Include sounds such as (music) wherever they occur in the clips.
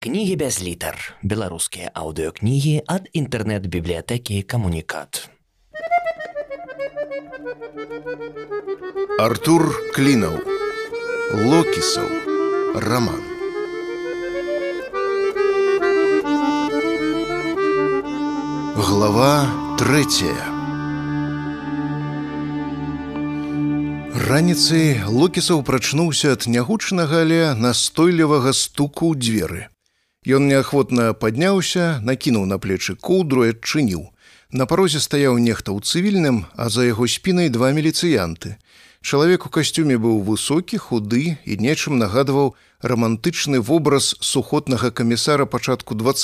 Кнігі без літар. Беларускія аўдыёкнігі ад інтэрнэт-бібліятэкі камунікат. Артур Клінаў. Локісаў. Раман. Глава трэцяя. Раніцай Локісаў прачнуўся ад нягучнага але настойлівага стуку ў дзверы. Ён неахвотна падняўся, накінуў на плечы коўдру і адчыніў. На парозе стаяў нехта ў цывільным, а за яго спінай два міліцыянты. Чалавек у касцюме быў высокі, худы і нечым нагадваў рамантычны вобраз сухотнага камісара пачатку два.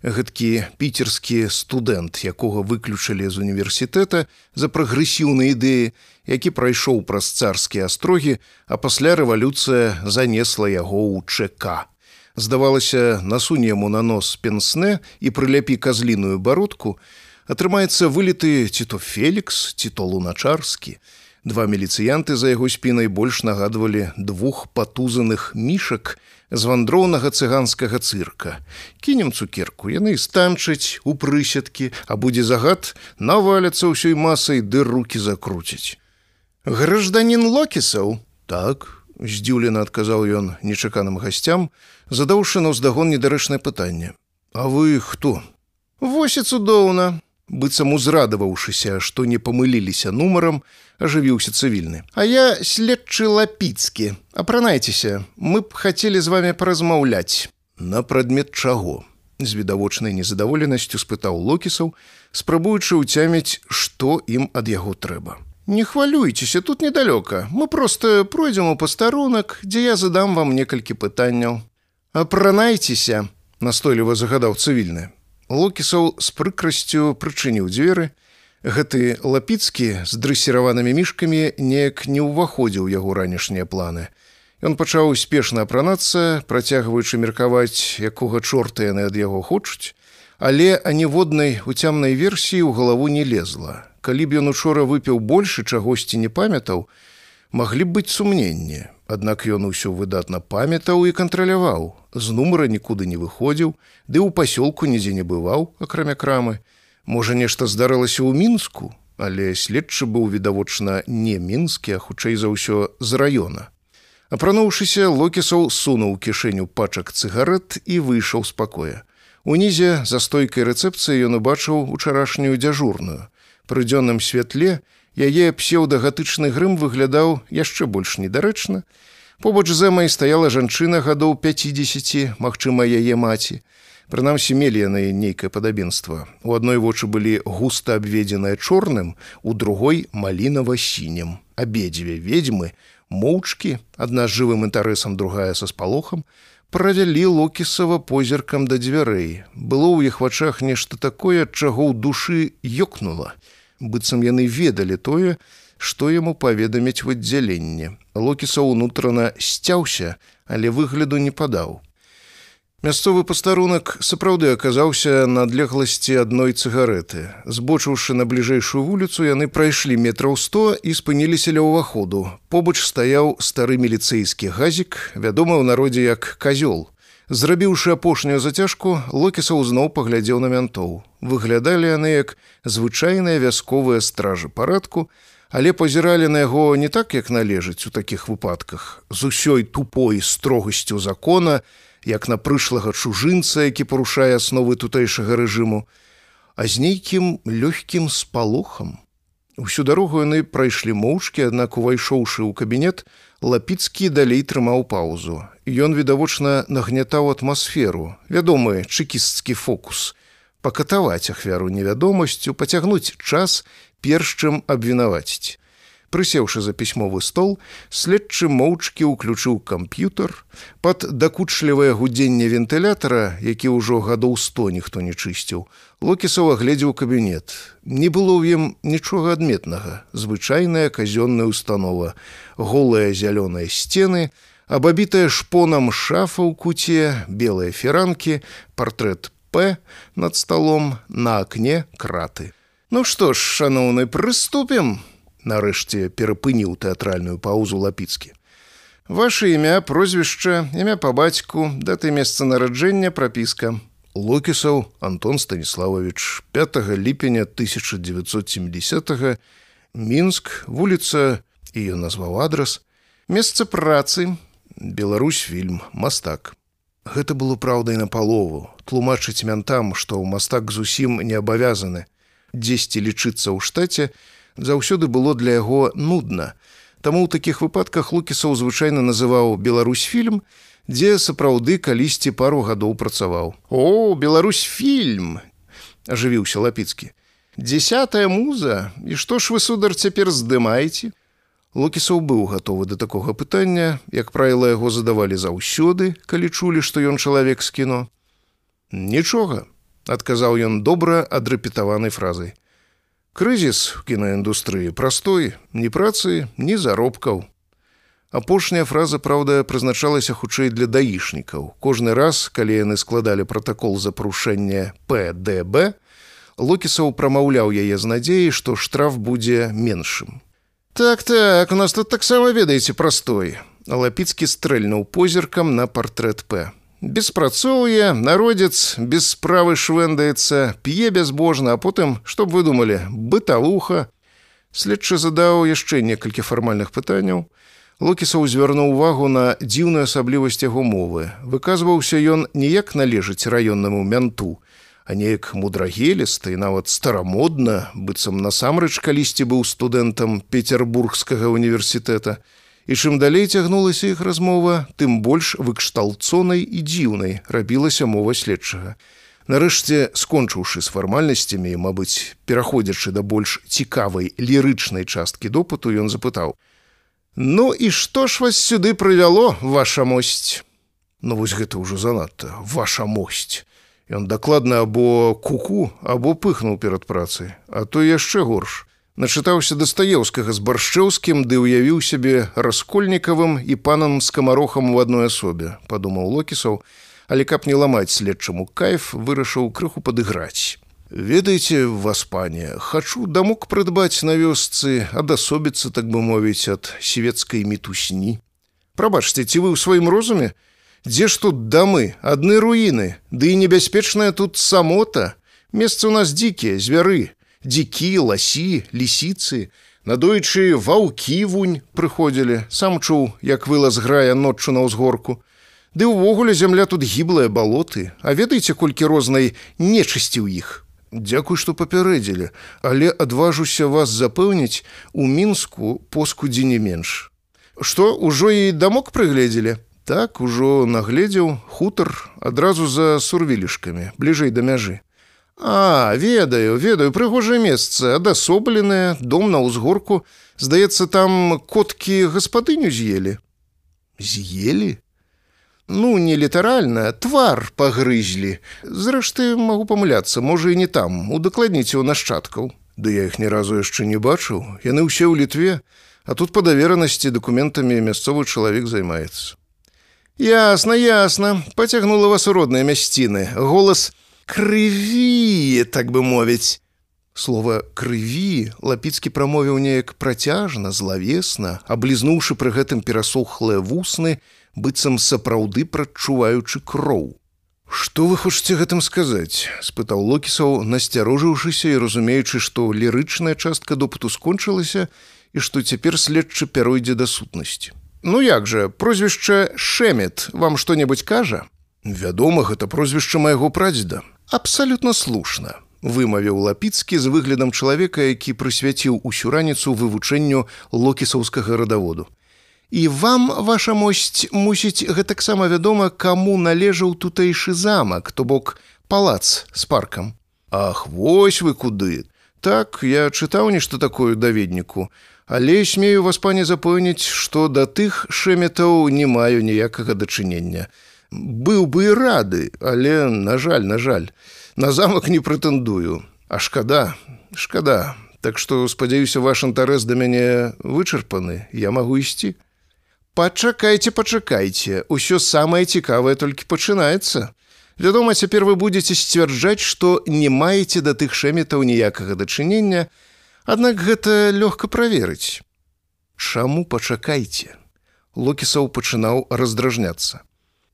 Гэткі піцерскі студэнт, якога выключылі з універсітэта за прагрэсіўныя ідэі, які прайшоў праз царскія астрогі, а пасля рэвалюцыя занесла яго ў ЧК здавалася насунь яму на нос пенсне і прыляпі казліную бародку атрымаецца вылеты ці то фелікс ці то луначарскі. Два міліцыянты за яго спінай больш нагадвалі двух патузаных мішак з вандроўнага цыганскага цырка. Кінем цукерку яны станчаць у прысядкі а будзе загад наваляцца ўсёй масай ды руки закруціць. Гражданин локісаў? Так здзіўлена адказаў ён нечаканым гасцям, задаўшы на ўздагон недарэчнае пытанне. А вы хто? Вось і цудоўна, быццам узрадаваўшыся, што не памыліліся нумарам, ажывіўся цывільны. А я следчы лапіцкі. Апранайцеся, мы б хацелі з вами паразмаўляць. На прадмет чаго? З відавочнай незадаволенасцю спытаў локісаў, спрабуючы ўцяміць, што ім ад яго трэба. Не хвалюйцеся тут недалёка. Мы просто пройдзем у пастарунак, дзе я задам вам некалькі пытанняў. Апранайцеся, настойліва загадаў цывільны. Локісаў з прыкрасцю прычыніў дзверы. Гэты лапіцкі з дрэсіраванымі мішкамі неяк не ўваходзіў яго ранішнія планы. Ён пачаў спешна апранацца, працягваючы меркаваць, якога чорта яны ад яго хочуць, але аніводнай уцямнай версіі ў галаву не лезла калі б ён учора выпіў больше чагосьці не памятаў, маглі б быць сумненне. Аднак ён усё выдатна памятаў і кантраляваў. З нумара нікуды не выходзіў, ды ў пасёлку нідзе не бываў, акрамя крамы. Можа, нешта здарылася ў мінску, але следчы быў відавочна не мінскі, а хутчэй за ўсё з раёна. Апрануўшыся, Локісаў сунуў кішэню пачак цыгарет і выйшаў з пакоя. Унізе за стойкай рэцэпцыі ён убачыў учарашнюю дзяжурную пры дзённым святле яе псеўдагатычны грым выглядаў яшчэ больш недарэчна. Побач з эмай стаяла жанчына гадоў 50, магчыма, яе маці. Прынамсі мелі яны нейкае падабенства. У адной вочы былі густа абведзеная чорным, у другой малінава-сінем. Абедзве ведзьмы, моўчкі, адна з жывым інтарэсам другая са спалохам, правялі локісава позіркам да дзвярэй. Было ў іх вачах нешта такое, чаго ў душы ёкнула быццам яны ведалі тое, што яму паведаміць в аддзяленне. Локіса ўнутрана сцяўся, але выгляду не падаў. Мясцовы пастарунак сапраўды аказаўся на адлегласці адной цыгареты. Збочыўшы на бліжэйшую вуліцу, яны прайшлі метраў сто і спыніліся ля ўваходу. Побач стаяў стары міліцэйскі газік, вядомы ў народзе як казёл. Зрабіўшы апошнюю зацяжку, локісаў зноў паглядзеў на мянтоў. Выглядалі яны як звычайныя вясковыя стражы парадку, але пазіралі на яго не так, як належыць у такіх выпадках, з усёй тупой строгасцю закона, як на прышлага чужынца, які парушае асновы тутэйшага рэжыму, а з нейкім лёгкім спалохам. Усю дарогу яны прайшлі моўчкі, аднак увайшоўшы ў кабінет, лапіцкі далей трымаў паўзу. Ён відавочна нагнятаў атмасферу, вядомы чыкісцкі фокус, пакатаваць ахвяру невядомасцю, пацягнуць час перш чым абвінаваціць. Прысеўшы за пісьмовы стол, следчы моўчкі ўключыў камп'ютар, пад дакучлівае гудзенне вентылятара, які ўжо гадоў сто ніхто не чысціў, Локісаў агледзеў кабінет. Не было ў ім нічога адметнага, звычайная казённая установа, голыя зялёныя сцены, абабітая шпонам шафа ў куце, белыя феранкі, партрэт П над сталом на акне краты. Ну што ж, шаноўны, прыступім, нарэшце перапыніў тэатральную паузу лапіцкі. Ваше імя, прозвішча, імя па бацьку, даты месца нараджэння, прапіска. Локісаў Антон Станіславович 5 ліпеня 1970 Мінск, вуліца і ён назваў адрас, месца працы, Беларусь фільм, мастак. Гэта было праўдай на палову, тлумачыць мянтам, што ў мастак зусім не абавязаны. Дзесьці лічыцца ў штаце заўсёды было для яго нудна, Таму ў такіх выпадках лукісаў звычайна называў Беларусь фільм, дзе сапраўды калісьці пару гадоў працаваў. О, Беларусь фільм! ажывіўся лапіцкі. Дзясятая муза, і што ж вы судар цяпер здымаеце? Лукісаў быў гатовы да такога пытання, як правіла яго задавалі заўсёды, калі чулі, што ён чалавек з кіно. Нічога, адказаў ён добра адрэпетаванай фразай. Крызіс в кінаіндустрыі простой, ні працы, ні заробкаў. Апошняя фраза, праўда, прызначалася хутчэй для даішнікаў. Кожны раз, калі яны складалі пратакол за парушэнне ПДБ, Локісаў прамаўляў яе з надзеяй, што штраф будзе меншым. Так так, у нас тут таксама ведаеце простой. Лапіцкі стрэльнуў позіркам на партрэт П беспрацоўе народец без справы швэндаецца п'е бязбожна а потым чтоб вы думалі бытавуха следчы задаў яшчэ некалькі фармальных пытанняў. Локісаў звярнуў увагу на дзіўную асаблівасць яго мовы. Выказваўся ён ніяк належыць раённаму мянту а неяк мудрагеліста і нават старамодна быццам насамрэч калісьці быў студэнтам петербургскага універсітэта І чым далей цягнулася іх размова, тым больш выкшталцонай і дзіўнай рабілася мова следчага. Нарэшце, скончыўшы з фармальнасцямі, мабыць, пераходзячы да больш цікавай лірычнай часткі допыту, ён запытаў: « Ну і што ж вас сюды прывяло, ваша мосць? Ну вось гэта ўжо занадта, ваша мосць. Ён дакладна або куку або пыхнуў перад працай, а то яшчэ горш начытаўся дастаеўскага з баршчэўскім ды ўявіў сябе раскольнікавым і панам скамарохам у адной асобе падумаў локісаў. Але каб не ламаць следчаму кайф вырашыў крыху падыграць. Ведаеце вас пане хачу дамок прыдбаць на вёсцы адасобіцца так бы мовіць ад свецкай мітусні. Прабачце ці вы ў сваім розуме? Дзе ж тут дамы адны руіны ды і небяспечная тут самота. Месцы у нас дзікія звяры дзікі, ласі, лісіцы, надоечы ваўкі вунь прыходзілі, сам чуў, як вылаз грая ноччу на ўзгорку. Ды ўвогуле зямля тут гіблыя балоты, А ведаеце, колькі рознай нечысці ў іх. Дзякуй, што папярэдзілі, але адважуся вас запэўніць у мінску поскудзі не менш. Што ўжо і дамок прыгледзелі. Так ужо нагледзеў хутар адразу за сурвілішкамі, бліжэй да мяжы. А, ведаю, ведаю, прыгожае месца, адасобленае, дом на ўзгорку, здаецца, там коткі гаспадыню з'елі. З'елі? Ну, не літаральна, твар пагрызлі. Зрэшты, магу памыляцца, можа і не там, удакладніце ў нашчадкаў. Ды я іх ні разу яшчэ не бачыў. Яны ўсе ў літве, а тут па даверанасці дакументамі мясцовы чалавек займаецца. Ясна, ясна, пацягнула вас у родныя мясціны. Голас крыві так бы мовіць. Слова крыві лапіцкі прамовіў неяк працяжна злавесна аблізнуўшы пры гэтым перасохлыя вусны быццам сапраўды прадчуваючы кроў. Што вы хочаце гэтым сказаць спытаў локісаў насцярожыўшыся і разумеючы што лірычная частка допыту скончылася і што цяпер следчы пяройдзе да сутнасці. Ну як жа прозвішча шэмет вам што-небудзь кажа? Вядома гэта прозвішча майго прадзеда абсалютна слушна вымавіў лапіцкі з выглядам чалавека які прысвяціў усю раніцу вывучэнню локісаўскага радаводу. І вам ваша мосць мусіць гэтаксама вядома каму належаў тутэйшы замак то бок палац с паркам. Ах вось вы куды! Так я чытаў нешта такое даведніку. Але смею вас пане запэўніць што да тых шэметаў не маю ніякага дачынення быў бы і рады, але на жаль, на жаль, на замак не прэтэндую, А шкада, шкада, Так што спадзяюся, ваш інтарэс да мяне вычарпаны, я магу ісці. Пачакайце, пачакайце, усё самае цікавае толькі пачынаецца. Вядома, цяпер вы будзеце сцвярджаць, што не маеце да тых шэмітаў ніякага дачынення, аднак гэта лёгка праверыць. Чаму пачакайце? Локісаў пачынаў раздражняцца.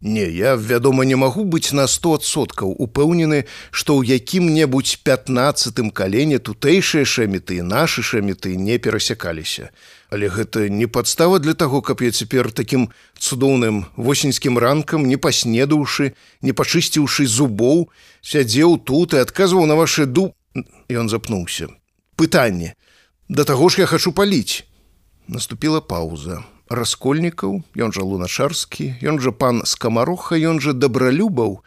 Не, я, вядома, не магу быць на стосоткаў упэўнены, што ў якім-небудзь пятнацатым калене тутэйшыя шэміты і нашы шэміты не перасякаліся. Але гэта не падстава для таго, каб я цяпер такім цудоўным восеньскім ранкам, не паснедаўшы, не пачысціўшы зубоў, сядзеў тут і адказваў на ваше ду. Ён запнуўся. Пытанне: Да таго ж я хачу паліць. Наступіла пауза раскольнікаў, ён жа луначарскі, ён жа пан скамароха, ён жа дабралюбаў,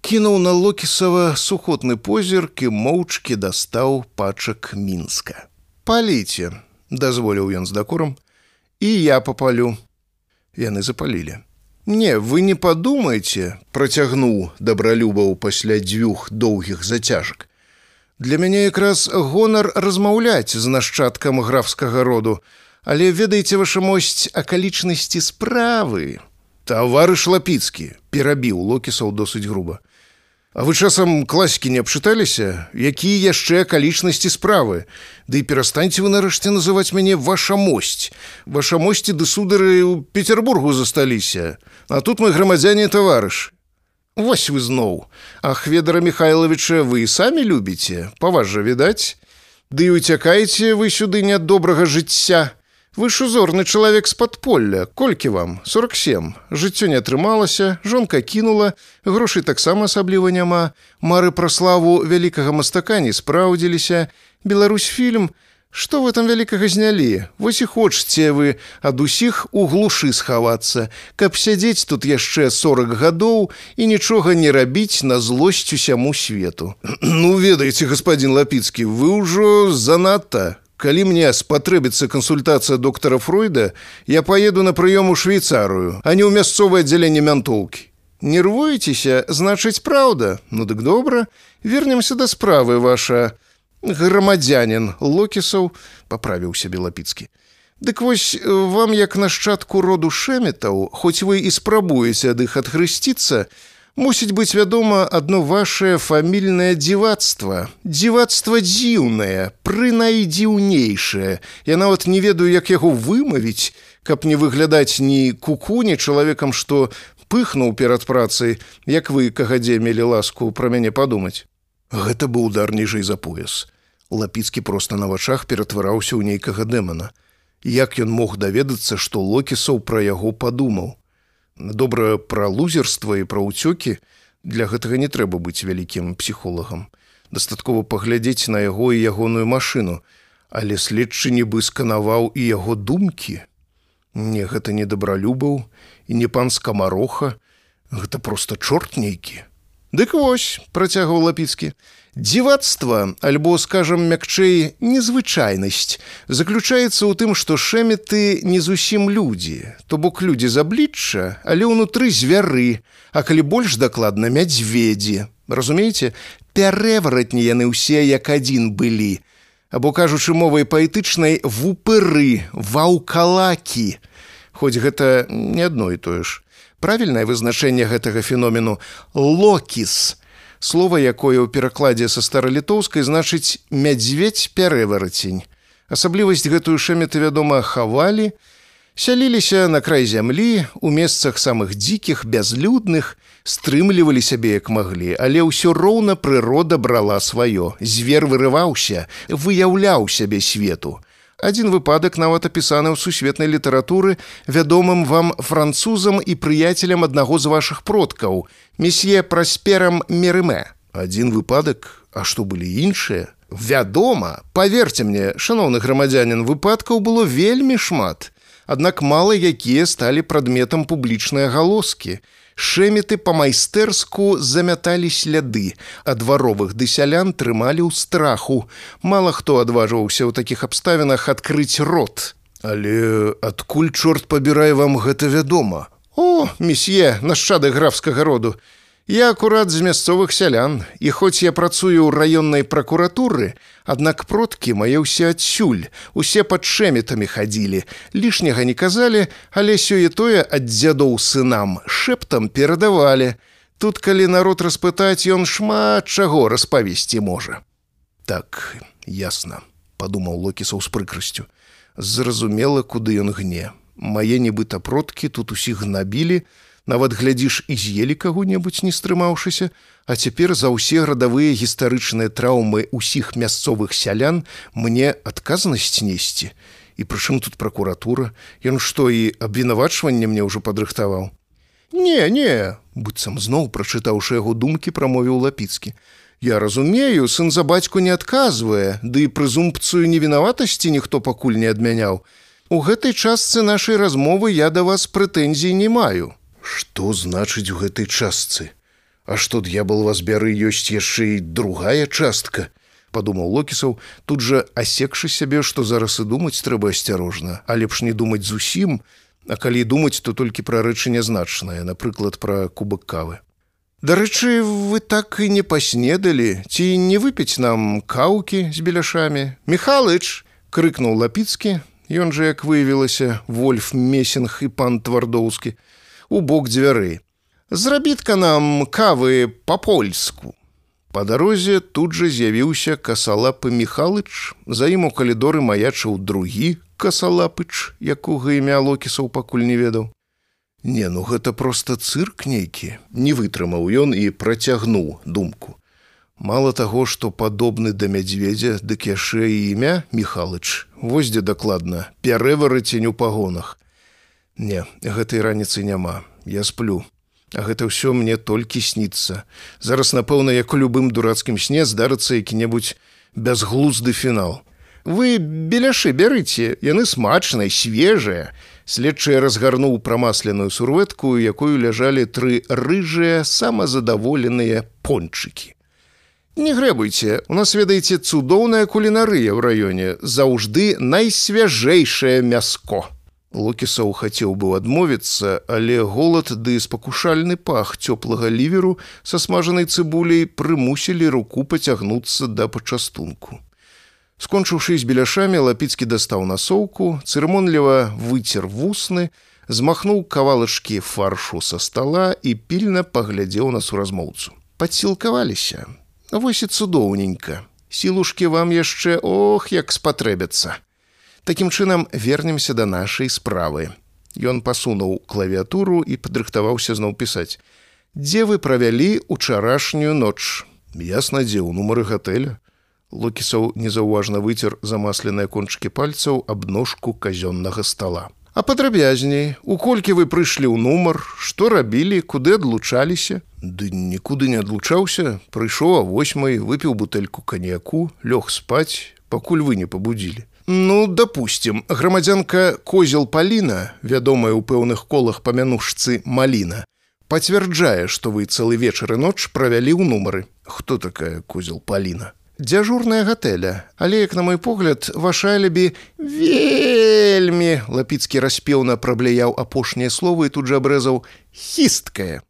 кінуў на локісава сухотны позірк і моўчкі дастаў пачак мінска. Паліце, дазволіў ён з дакорам, і я папалю. Яны запалілі. Не, вы не падумайце, працягнуў дабралюбаў пасля дзвюх доўгіх зацяжак. Для мяне якраз гонар размаўляць з нашчадкам графскага роду, Але ведаеце ваша мосць акалічнасці справы. Таварыш лапіцкі перабіў локісаў досыць груба. А вы часам класікі не абчыталіся, якія яшчэ акалічнасці справы. Ды і перастаньце вы нарэшце называць мяне ваша мосць. Ваша мосці ды судары ў Петербургу засталіся. А тут мой грамадзяне таварыш. Вось вы зноў. А хведара Михайловича вы самі любіце, па вас жа відаць. Ды уцякаеце вы сюды не ад добрага жыцця. Вы ж узорны чалавек з падполля, колькі вам? 47 жыццё не атрымалася, жонка кінула, грошай таксама асабліва няма, мары пра славу вялікага мастака не спраўдзіліся. Беларусь фільм, Што вы там вялікага знялі? Вось і хочце вы ад усіх у глушы схавацца, каб сядзець тут яшчэ 40 гадоў і нічога не рабіць на злосць усяму свету. (clears throat) Ну ведаеце, гаспадзін лапіцкі, вы ўжо занадта калі мне спатрэбіцца кансультацыя доктара Фройда, я поеду на прыём у швейцарыю, а не ў мясцовае аддзяленне мянтоўкі. Нервуецеся, значыць праўда, ну дык добра, вернемся да справы ваша грамадзянин локісаў паправіўся белапіцкі. Дык вось вам як нашчадку роду шэметаў, хоць вы і спрабуеце ад іх адхрысціцца, мусіць быць вядома адно ваше фамільнае дзівацтва дзівацтва дзіўнае прынайдзіўнейшае. Я нават не ведаю як яго вымавіць каб не выглядаць ні кукуні чалавекам што пыхнуў перад працай. Як вы кагадзе мелі ласку пра мяне падумаць? Гэта быў удар ніжэй за пояс. Лапіцкі проста на вачах ператвараўся ў нейкага дэмана. Як ён мог даведацца што локісаў пра яго падумаў добра пра лузерства і пра ўцёкі для гэтага не трэба быць вялікім псіхолагам. Дастаткова паглядзець на яго і ягоную машыну. Але следчы нібы сканаваў і яго думкі. Не гэта не дабралюбаў і не пан скамароха. Гэта просто чорт нейкі. Дык вось працягваў лапіцкі Дзівацтва, альбо скажам мякчэй, незвычайнасць заключаецца ў тым, што шэметы не зусім людзі, то бок людзі з аблічча, але ўнутры звяры, а калі больш дакладна мядзведзі. Разумееце, пярэваратні яны ўсе як адзін былі. Або кажучы мовай паэтычнай вупыры, ваўкалакі. Хоць гэта не адно і тое ж. Правільнае вызначэнне гэтага феномену локіс слова якое ў перакладзе са старалітоўскай значыць мядзведь пярэварацень асаблівасць гэтую шэметы вядома хавалі сяліліся на край зямлі у месцах самых дзікіх бязлюдных стрымлівалі сябе як маглі. Але ўсё роўна прырода брала сваё. Звер вырываўся выяўляў сябе свету Адзін выпадак нават апісаны ў сусветнай літаратуры вядомым вам французам і прыяцелям аднаго з вашых продкаў месье прасперам мерымэ адзін выпадак? А што былі іншыя? Вядома! Поверьте мне шаноўны грамадзянин выпадкаў было вельмі шмат. Аднак мала якія сталі прадметам публічнай галоскі шэміты па-майстэрску замяталі сляды, а дваровых ды сялян трымалі ў страху. Мала хто адважваўся ў такіх абставінах адкрыць рот. Але адкуль чорт пабірае вам гэта вядома. О, месье, нашчады графскага роду. Я акурат з мясцовых сялян, і хоць я працую ў раённай пракуратуры, аднак продкі мае ўсе адсюль, усе пад шэмітамі хадзілі, лішняга не казалі, але сёе-тое ад дзядоў сынам шэптам перадавалі. Тут калі народ распытаць, ён шмат чаго распавесці можа. Так, ясна, падумаў локісаў з прыкрасцю. Зразумела, куды ён гне. мае нібыта продкі тут усіх набілі, нават глядзіш і з'елі каго-небудзь не стрымаўшыся, а цяпер за ўсе градавыя гістарычныя траўмы ўсіх мясцовых сялян мне адказнасць несці. І прычым тут пракуратура, Ён што і абвінавачванне мне ўжо падрыхтаваў. Не, не, быццам зноў прачытаўшы яго думкі, прамовіў лапіцкі. Я разумею, сын за бацьку не адказвае, ды і прэзумпцыю невінаватасці ніхто пакуль не адмяняў. У гэтай частцы нашай размовы я да вас прэтэнзій не маю. Што значыць у гэтай частцы? А што д'ябал вас бяры ёсць яшчэ і другая частка? падумаў локісаў, тут жа асекшы сябе, што зараз і думаць трэба асцярожна, а лепш не думаць зусім, А калі думаць, то толькі пра рэчы нязначныя, напрыклад, пра кубак кавы. Дарэчы, вы так і не паснедалі, ці не выпіць нам каўкі з беляшамі. Михалыч крыкнуў лапіцкі, Ён жа, як выявілася, вольф месінг і пан твардоўскі, у бок дзвяры. Зрабітка нам кавы па-польску. Па дарозе тут жа з'явіўся касалапы Михалыч, за ім у калідоры маячыў другі касалапыч, якога імя локісаў пакуль не ведаў. Не, ну гэта проста цырк нейкі, не вытрымаў ён і працягнуў думку. Мала таго, што падобны да мядзведзя, дык яшчэ і імя Михалыч, Вось дзе дакладна, пярэварыцень у пагонах. Не, гэтай раніцы няма, я сплю. А гэта ўсё мне толькі сніцца. Зараз, напэўна, як у любым дурацкім сне здарыцца які-небудзь бязглузды фінал. Вы беляшы бярыце, яны смачныя, свежыя, Следчы разгарнуў прамасленую сурветку, якую ляжалі тры рыжыя самазадаволеныя пончыкі. Не грэбуйце, у нас ведаеце цудоўная кулінарыя ў раёне, заўжды найсвяжэйшае мяско. Лукісаў хацеў быў адмовіцца, але голад ды спакушальны пах цёплага ліверу са смажанай цыбуляй прымусілі руку пацягнуцца да пачастунку. Скончыўшы з беляшамі, лапіцкі дастаў насоўку, цырымонліва выцер вусны, змахнуў кавалачкі фаршу са стола і пільна паглядзеў на суразмоўцу. Падсілкаваліся. Вось і цудоўненька. Сілушкі вам яшчэ ох, як спатрэбяцца. Такім чынам вернемся да нашай справы. Ён пасунуў клавіатуру і падрыхтаваўся зноў пісаць. Дзе вы правялі учарашнюю ноч? Ясна дзе ў нумары гатэля. Лукісаў незаўважна выцер замасленыя кончыкі пальцаў аб ножку казённага стола. А падрабязней, уколькі вы прыйшлі ў нумар, што рабілі, куды адлучаліся? Ды нікуды не адлучаўся, прыйшоў а восьмай, выпіў бутэльку каньяку, лёг спаць, пакуль вы не пабудзілі. Ну, допустим, грамадзянка козел Паліна, вядомая ў пэўных колах памянушцы Маліна, пацвярджае, што вы цэлы вечар і ноч правялі ў нумары. Хто такая козел Паліна? дзяжурная гатэля але як на мой погляд ваша алібі вельмі лапіцкі распеўна праблеяў апошнія словы і тут жа абрэзаў хісткае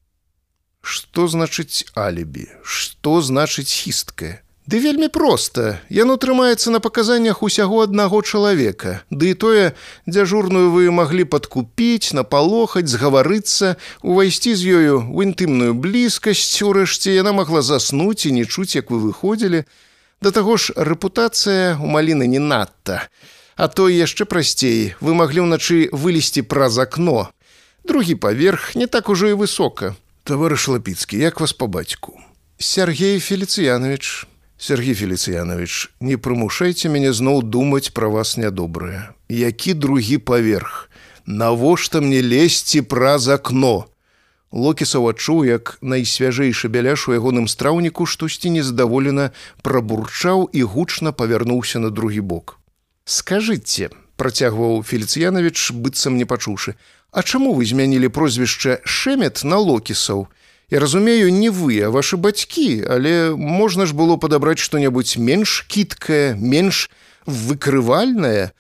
что значыць алібі что значыць хісткае Ды вельмі проста яно трымаецца на паказаннях усяго аднаго чалавека ды і тое дзяжурную вы маглі падкупіць напалохаць згаварыцца увайсці з ёю ў інтымную блізкасць урэшце яна магла заснуць і не чуць як вы выходзілі Да таго ж рэпутацыя у маліны не надта. А то яшчэ прасцей, вы маглі ўначы вылезці праз акно. Другі паверх не так ужо і высока. Таварыш лапіцкі, як вас па бацьку. Сергей Феліцыянович, Сергей Феліцыянович, не прымушайце мяне зноў думаць пра вас нядобрае. Які другі паверх? Навошта мне лезці праз акно? Локісаў адчуў, як найсвяжэйшы бяляш у ягоным страўніку штосьці незадаволена прабурчаў і гучна павярнуўся на другі бок. Скажыце, працягваў Фельцыянович, быццам не пачуўшы, А чаму вы змянілі прозвішча шэмет на локісаў? Я разумею, не вы, а вашы бацькі, але можна ж было падабраць што-небудзь менш кіткае, менш выкрывальнае.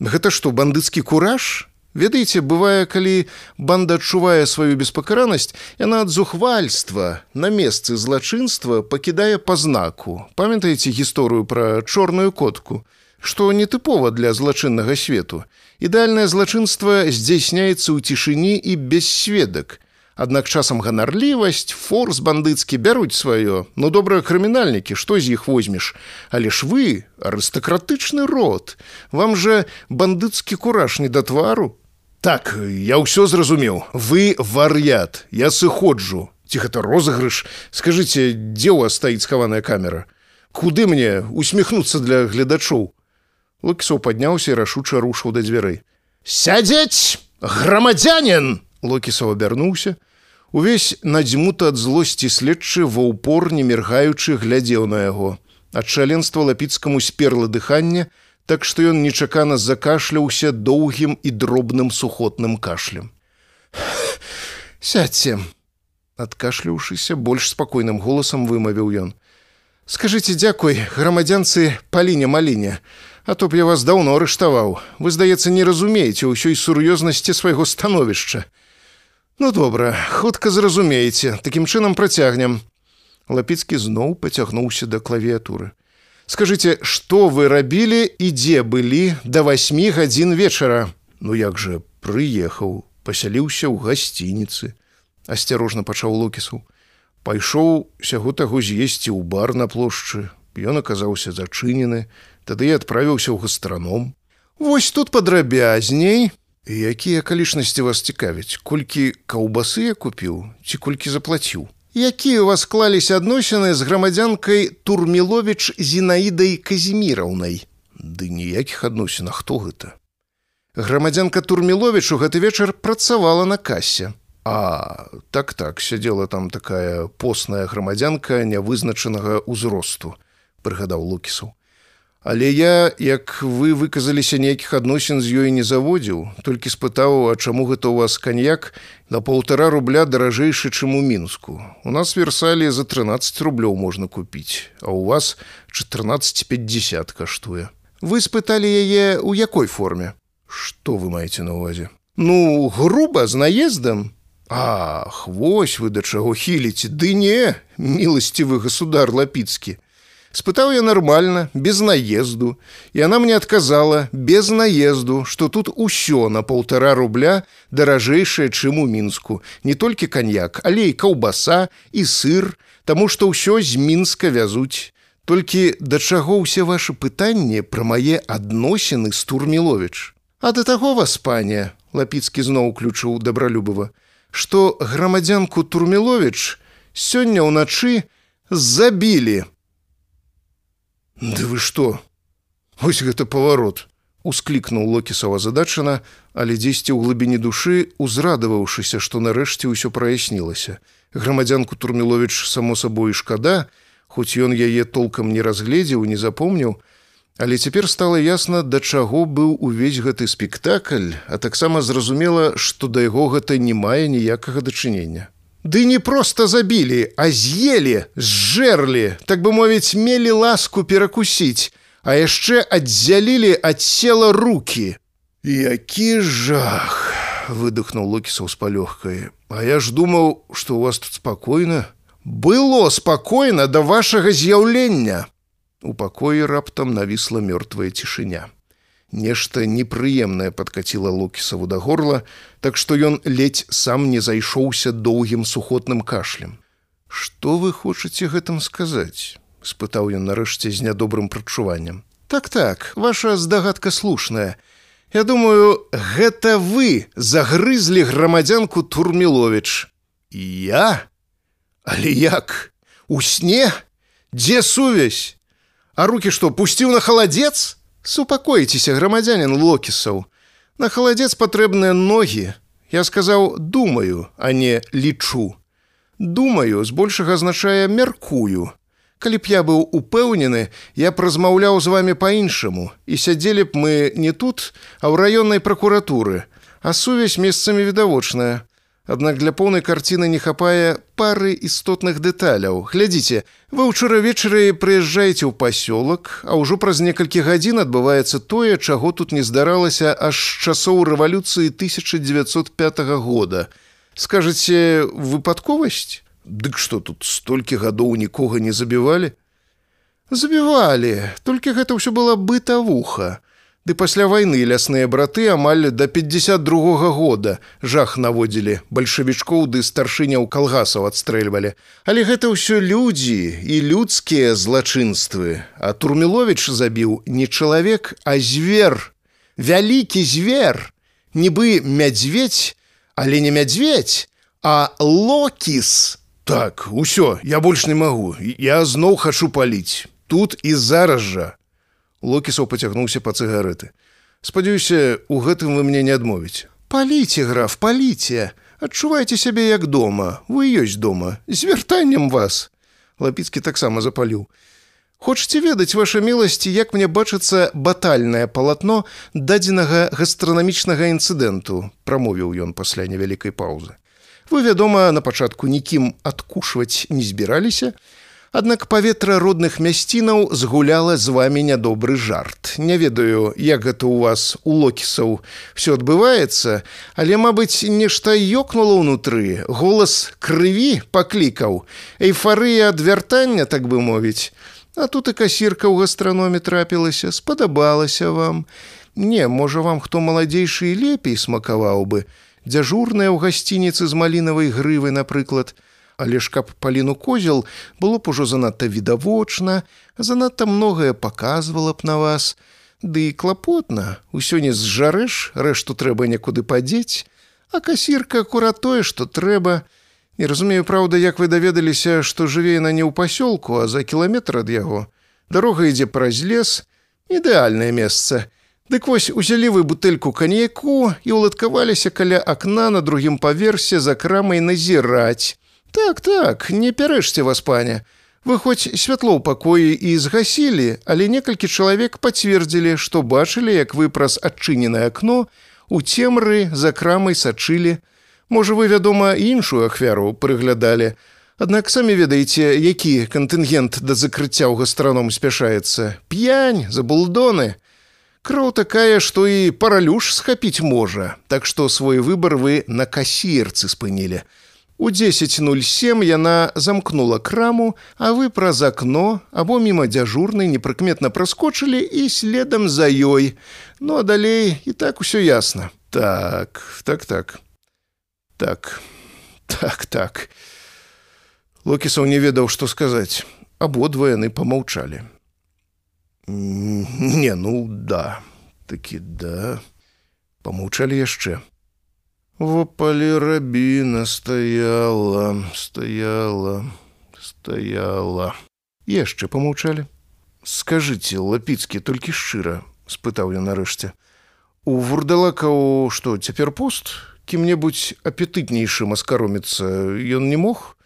Гэта што бандыцкі кураж, Ведаеце, бывае, калі банда адчувае сваю беспакаранасць, яна ад зухвальства на месцы злачынства пакідае пазнаку. Памятаеце гісторыю пра чорную котку, што нетыпова для злачыннага свету. Ідэальнае злачынства здзяйсняецца ў цішыні і без сведак. Аднак часам ганарлівасць, форс бандыцкі бяруць сваё, но добрыя крымінальнікі, што з іх возьмеш, Але ж вы арыстакратычны род, вам жа бандыцкі кураж не да твару, так я ўсё зразумеў вы вар'ят я сыходжу. Ці гэта розыгрыш. Скажитеце дзе у вас стаіць схаваная камера? Куды мне усміхнуцца для гледачоў локісаў падняўся і рашуча рушыў да дзвярэй сядзець грамадзянин локісаў абярнуўся увесь надзьмута ад злосці следчы ва ўпор не міргаючы глядзеў на яго. Ад шаленства лапіцкаму сперла дыхання так што ён нечакана закашляўся доўгім і дробным сухотным кашлем. Сядьце адкашляўшыся больш спакойным голасам вымавіў ён. Скажитеце дзякуй грамадзянцы паліне маліне а то б я вас даўно арыштаваў. Вы здаецца не разумееце ўсёй сур'ёзнасці свайго становішча ну добра хутка зразумееце такім чынам працягнем. Лапіцкі зноў пацягнуўся да клавіатуры скажите что вы рабілі і дзе былі до восьми гадзін вечара? Ну як же прыехаў пасяліўся ў гасцініцы. Асцярожна пачаў локісу. Пайшоў сяго таго з'есці ў бар на плошчы. Ён аказаўся зачынены тады і адправіўся ў гастраном. Вось тут падрабязней якія акалічнасці вас цікавяць колькі каўбасы я купіў ці колькі заплаціў якія у вас склаліся адносіны з грамадзянкай турмілович зінаідай казіміраўнай ды ніякіх адносінах хто гэта грамадзянка турмілович у гэты вечар працавала на касе а так так сядзела там такая постная грамадзянка нявызначанага ўзросту прыгадаў лукісу Але я, як вы выказаліся нейкіх адносін з ёй не заводзіў, толькі спытаў, а чаму гэта ў вас каньяк на паўтара рубля даражэйшы, чым у мінску. У нас версалі за 13 рублёў можна купіць, а ў вас 1450 каштуе. Вы спыталі яе ў якой форме? Што вы маеце на увазе? Ну, груба з наездам. Ах, вось вы да чаго хіліце, ды не, міласцівы государ лапіцкі спытаў я нормально без наезду. И она мне отказала без наезду что тут усё на полтора рубля даражэйшае чым у мінску. Не толькі коньяк але і каўбаса і сыр тому что ўсё з мінска вязуць. Толькі да чаго ўсе ваши пытанні пра мае адносіны з турмілович а да таго вас пане лапіцкі зноў уключыў добралюбова что грамадзянку турмілович сёння ўначы забілі Ды вы што? Вось гэта паварот. Усклікнуў локісава задачана, але дзесьці ў глыбіні душы, узрадаваўшыся, што нарэшце ўсё праяснілася. Грамадзянку Турмілович само сабой шкада, хоць ён яе толкам не разгледзеў, не запомніў, Але цяпер стала ясна, да чаго быў увесь гэты спектакль, а таксама зразумела, што да яго гэта не мае ніякага дачынення. Ды не просто забілі, а з'елі, зжэрлі, так бы мовіць, мелі ласку перакусіць, а яшчэ аддзялілі ад села руки. Які жах! выдохнуў Локісаў з палёгкай. А я ж думаў, што у вас тут спакойна. Было спакойна да вашага з'яўлення. У пакоі раптам навісла мёртвая цішыня. Нешта непрыемнае падкаціла локісаву да горла, так што ён ледзь сам не зайшоўся доўгім сухотным кашлем. Што вы хочаце гэтым сказаць? — спытаў ён нарэшце з нядобрым прачуваннем. Так так, ваша здагадка слушная. Я думаю, гэта вы загрызлі грамадзянку Турмілович. Я? Але як? У сне? Дзе сувязь? А руки што пусціў на халадзец? Супакойцеся, грамадзянин локісаў. На халадзец патрэбныя ногі. Я сказаў, думаю, а не лічу. Думаю, збольшага азначае мяркую. Калі б я быў упэўнены, я б размаўляў з вами па-іншаму і сядзелі б мы не тут, а ў раённай пракуратуры, а сувязь месцамі відавочная. Аднак для поўнай карціны не хапае пары істотных дэталяў. Глядзіце, вы ўчора вечары прыязджаеце ў пасёлак, а ўжо праз некалькі гадзін адбываецца тое, чаго тут не здаралася аж з часоў рэвалюцыі 1905 года. Скажаце, выпадковасць? Дык што тут столькі гадоў нікога не забівалі? Забівалі, толькі гэта ўсё была бытавуха. Ды пасля вайны лясныя браты амаль да 52 -го года жах наводзілі бальшавічкоў ды старшыняў калгасаў адстрэльвалі. Але гэта ўсё людзі і людскія злачынствы. А Турмілович забіў не чалавек, а звер. Вялікі звер. нібы мядзведь, але не мядзведь, а локіс. Так, усё, я больш не магу. Я зноў хачу паліць. Тут і зараз жа. Локісаў пацягнуўся па цыгареты. Спадзяюся, у гэтым вы мне не адмовіць. Паліце, граф, паліце. Адчувайце сябе як дома. Вы ёсць дома. з вяртаннем вас. Лапіцкі таксама запаліў. Хочаце ведаць ваша міласці, як мне бачыцца батальнае палатно дадзенага гастранамічнага інцыдэнту, прамовіў ён пасля невялікай паўзы. Вы, вядома, на пачатку нікім адкушваць не збіраліся, Аднак паветра родных мясцінаў згуляла з вами нядобры жарт. Не ведаю, як гэта ў вас у локісаў все адбываецца, але, мабыць, нешта ёкнула ўнутры, голас крыві паклікаў, эйфарыя ад вяртання, так бы мовіць. А тут і касірка ў гастраноме трапілася, спадабалася вам. Не, можа вам хто маладзейшы лепей смакаваў бы. Дзяжурная ў гасцініцы з малінавай грывы, напрыклад, але ж каб паліну козел было б ужо занадта відавочна, занадта многае паказвала б на вас. Ды і клапотна, усё не зжарэш, рэшту трэба некуды падзець, а касірка акурат тое, што трэба. Не разумею, праўда, як вы даведаліся, што жыве яна не ў пасёлку, а за кіламетр ад яго. Дарога ідзе праз лес, ідэальнае месца. Дык вось узялі вы бутэльку каньяку і ўладкаваліся каля акна на другім паверсе за крамай назіраць. Так, так, не пярэшце вас, паня. Вы хоць святло ў пакоі і згасілі, але некалькі чалавек пацвердзілі, што бачылі, як вы праз адчыненае акно у цемры за крамай сачылі. Можа, вы, вядома, іншую ахвяру прыглядалі. Аднак самі ведаеце, які кантынгент да закрыцця ў гастраном спяшаецца. П'янь, забулдоны. Кроў такая, што і паралюш схапіць можа, Так што свой выбар вы на касірцы спынілі. У 10.07 яна замкнула краму, а вы праз акно або міма дзяжурнай непрыкметна праскочылі і следам за ёй. Ну а далей і так усё ясна. Так, так так. Так, так так. Локісаў не ведаў, што сказаць. Абодва яны помаўчалі. Не, ну да, такі да. Помаўчалі яшчэ. В поле рабіна стаяла, стаяла, стаяла. Яшчэ помаўчалі. Скажыце, лапіцкі толькі шчыра, спытаў я нарэшце. У вурдалакаў што цяпер пост, кім-небудзь апетытнейшым аскароміцца ён не мог.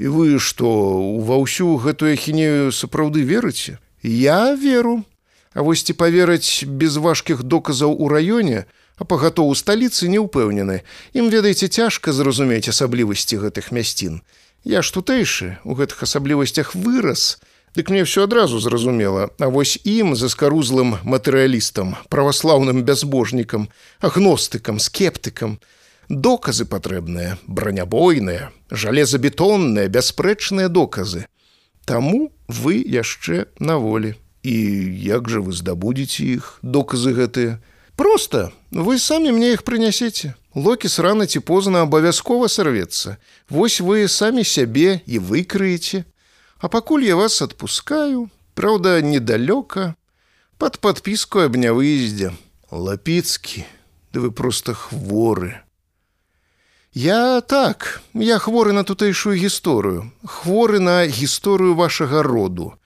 І вы што ва ўсю гэтую ахінею сапраўды верыце? Я веру. А вось ці паверыць без важкіх доказаў у раёне, а пагатоў у сталіцы не ўпэўнены. Ім ведаеце цяжка зразумець асаблівасці гэтых мясцін. Я ж тутэйшы у гэтых асаблівасцях вырас, Дык мне ўсё адразу зразумела, А вось ім заскарузлым матэрыялістам, праваслаўным бязбожнікам, агностыкам, скептыкам. Доказы патрэбныя, бранябойныя, жалезабетонныя, бясспрэчныя доказы. Таму вы яшчэ на волі. І як жа вы здабудзеце іх доказы гэтыя, Просто вы самі мне іх прынясеце. Локіс рана ці позна абавязкова сарвецца. Вось вы самі сябе і выкрыеце. А пакуль я вас адпускаю, Праўда, недалёка, под подпіску аб нявыездзе. Лапіцкі, да вы просто хворы. Я так, я хворы на тутэйшую гісторыю, хворы на гісторыю вашага роду.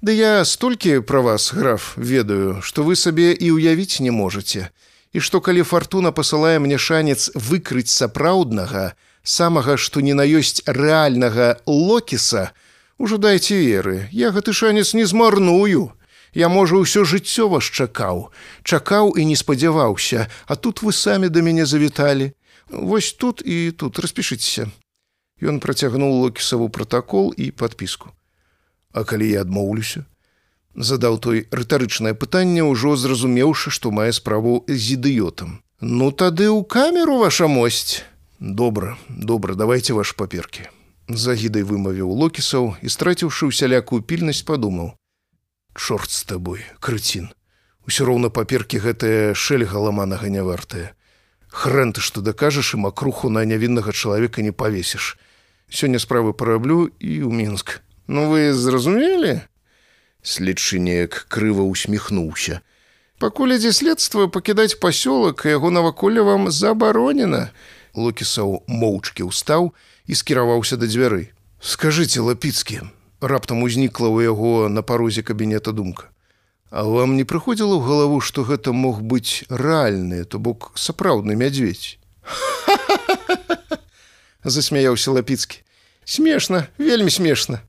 Да я столькі пра вас, граф, ведаю, што вы сабе і ўявіць не можаце. І што калі фартуна пасылае мне шанец выкрыць сапраўднага, самага, што не на ёсць рэальнага локіса, ужо дайце веры, я гэты шанец не змарную. Я можа ўсё жыццё вас чакаў, чакаў і не спадзяваўся, а тут вы самі да мяне завіталі. Вось тут і тут распішыцеся. Ён працягнуў локісаву пратакол і падпіску. А калі я адмоўлюся, задаў той рытарычнае пытанне, ўжо зразумеўшы, што мае справу з ідыётам. Ну тады ў камеру ваша мосць. Добра, добра, давайте ваш паперкі. Загідай вымавіў локісаў і страціўшы ўсялякую пільнасць падумаў: Чорт з табой, крыцін. Усё роўна паперкі гэтая шэльга ламанага не вартая. Хрэн ты што дакажаш і макруху на нявіннага чалавека не павесіш. Сёння справы параблю і ў мінск. Ну вы зразумелі? Следчы неяк крыва усміхнуўся. Пакуль ідзе следства пакідаць пасёлак яго наваколля вам забаронена. Локісаў моўчкі ўстаў і скіраваўся да дзвяры. Скажыце лапіцкі, раптам узнікла ў яго на парозе кабінета думка. А вам не прыходзіла ў галаву, што гэта мог быць рэальны, то бок сапраўдны мядзведь. (laughs) засмяяўся лапіцкі. Смешна, вельмі смешна.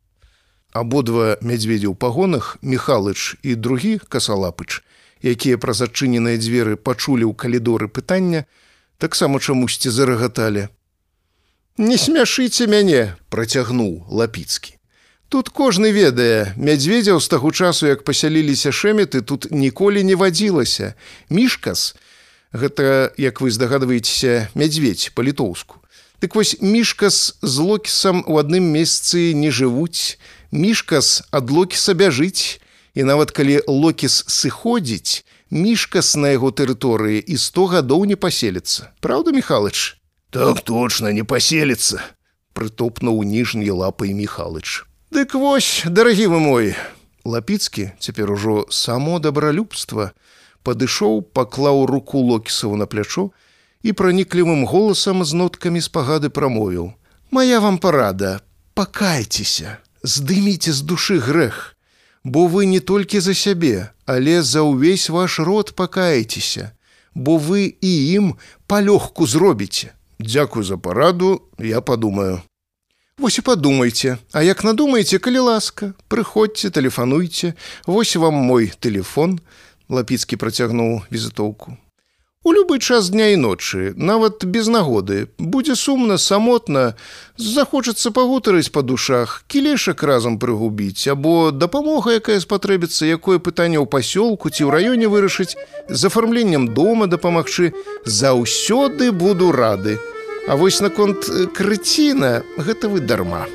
Абодва мядзведзі ў пагонах Михалыч і другі касалапыч, якія праз адчыненыя дзверы пачулі ў калідоры пытання, таксама чамусьці зарагаталі. Не смяшыце мяне, працягнуў лапіцкі. Тут кожны ведае, мядзведзяў з таго часу, як пасяліліся шэметы, тут ніколі не вадзілася. Мішкас, гэта, як вы здагадваецеся, мядзведь па-літоўску. Дык вось мішкас з локісам у адным месцы не жывуць, мішкас ад локіса бяжыць, і нават калі локіс сыходзіць, мішкас на яго тэрыторыі і сто гадоў не паселіцца. Праўда, Михалыч? Так точно не паселіцца, прытопнуў ніжняй лапай Михалыч. Дык вось, дарагі вы мой, Лапіцкі цяпер ужо само дабралюбства, падышоў, паклаў руку локісаву на плячо, і праніклівым голасам з ноткамі спагады прамовіў: « Мая вам парада, пакайцеся, здыміце з душы грэх, Бо вы не толькі за сябе, але за ўвесь ваш род пакаецеся, бо вы і ім палёгку зробіце. Дзякую за параду, я падумаю. Вось і падумайце, А як надумаеце, калі ласка, прыходзьце, тэлефануйце, Вось вам мой телефон, Лапіцкі працягнуў візітоўку. У любы час дня і ночы, нават без нагоды, будзе сумна, самотна, захочацца пагутарыць па душах, кілешак разам прыгубіць, або дапамога, якая спатрэбіцца, якое пытанне ў пасёлку ці ў раёне вырашыць, з афармленнем дома дапамагчы, заўсёды буду рады. А вось наконт крыціна, гэта вы дарма.